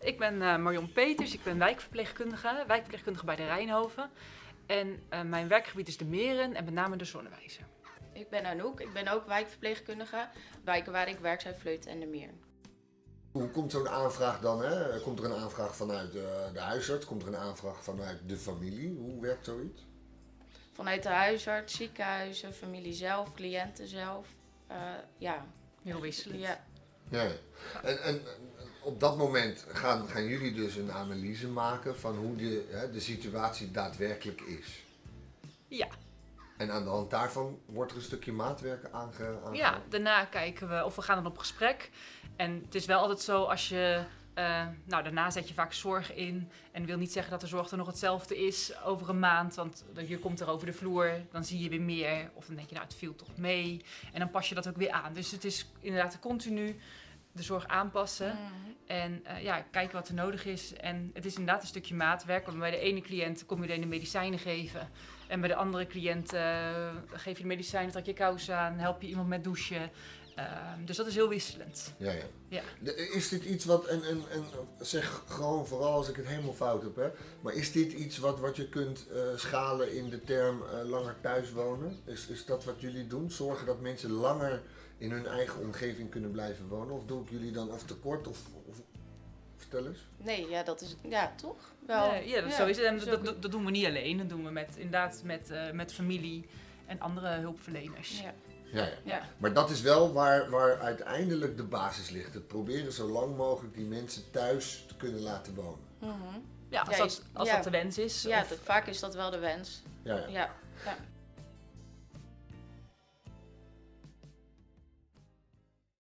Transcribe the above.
Ik ben uh, Marion Peters, ik ben wijkverpleegkundige, wijkverpleegkundige bij de Rijnhoven. En uh, mijn werkgebied is de Meren en met name de Zonnewijzer. Ik ben Anouk, ik ben ook wijkverpleegkundige. Wijken waar ik werk zijn Vleuten en de Meren. Hoe komt zo'n aanvraag dan? Hè? Komt er een aanvraag vanuit de, de huisarts? Komt er een aanvraag vanuit de familie? Hoe werkt zoiets? Vanuit de huisarts, ziekenhuizen, familie zelf, cliënten zelf. Uh, ja. Heel wisselend. Ja. ja. En, en op dat moment gaan, gaan jullie dus een analyse maken van hoe de, hè, de situatie daadwerkelijk is. Ja. En aan de hand daarvan wordt er een stukje maatwerk aange, Ja, daarna kijken we of we gaan dan op gesprek. En het is wel altijd zo als je uh, nou, daarna zet je vaak zorg in. En wil niet zeggen dat de zorg er nog hetzelfde is over een maand. Want je komt er over de vloer, dan zie je weer meer. Of dan denk je, nou, het viel toch mee. En dan pas je dat ook weer aan. Dus het is inderdaad continu de zorg aanpassen. Mhm. En uh, ja, kijken wat er nodig is. En het is inderdaad een stukje maatwerk. Want bij de ene cliënt kom je alleen de medicijnen geven. En bij de andere cliënt uh, geef je de medicijnen, trek je kous aan, help je iemand met douchen. Uh, dus dat is heel wisselend. Ja, ja. ja. De, is dit iets wat, en, en, en zeg gewoon vooral als ik het helemaal fout heb, hè, maar is dit iets wat, wat je kunt uh, schalen in de term uh, langer thuis wonen? Is, is dat wat jullie doen? Zorgen dat mensen langer in hun eigen omgeving kunnen blijven wonen? Of doe ik jullie dan of tekort? Of, of, vertel eens. Nee, ja, dat is ja, toch? Wel, nee, ja, dat, zo is het. En dat, dat, dat, doen we niet alleen. Dat doen we met, inderdaad met, met familie en andere hulpverleners. Ja. Ja, ja. Ja. Maar dat is wel waar, waar uiteindelijk de basis ligt. Het proberen zo lang mogelijk die mensen thuis te kunnen laten wonen. Mhm. Ja, als, Ja, dat, als ja. dat de wens is. Ja, of- dat, vaak is dat wel de wens. Ja, ja. Ja, ja.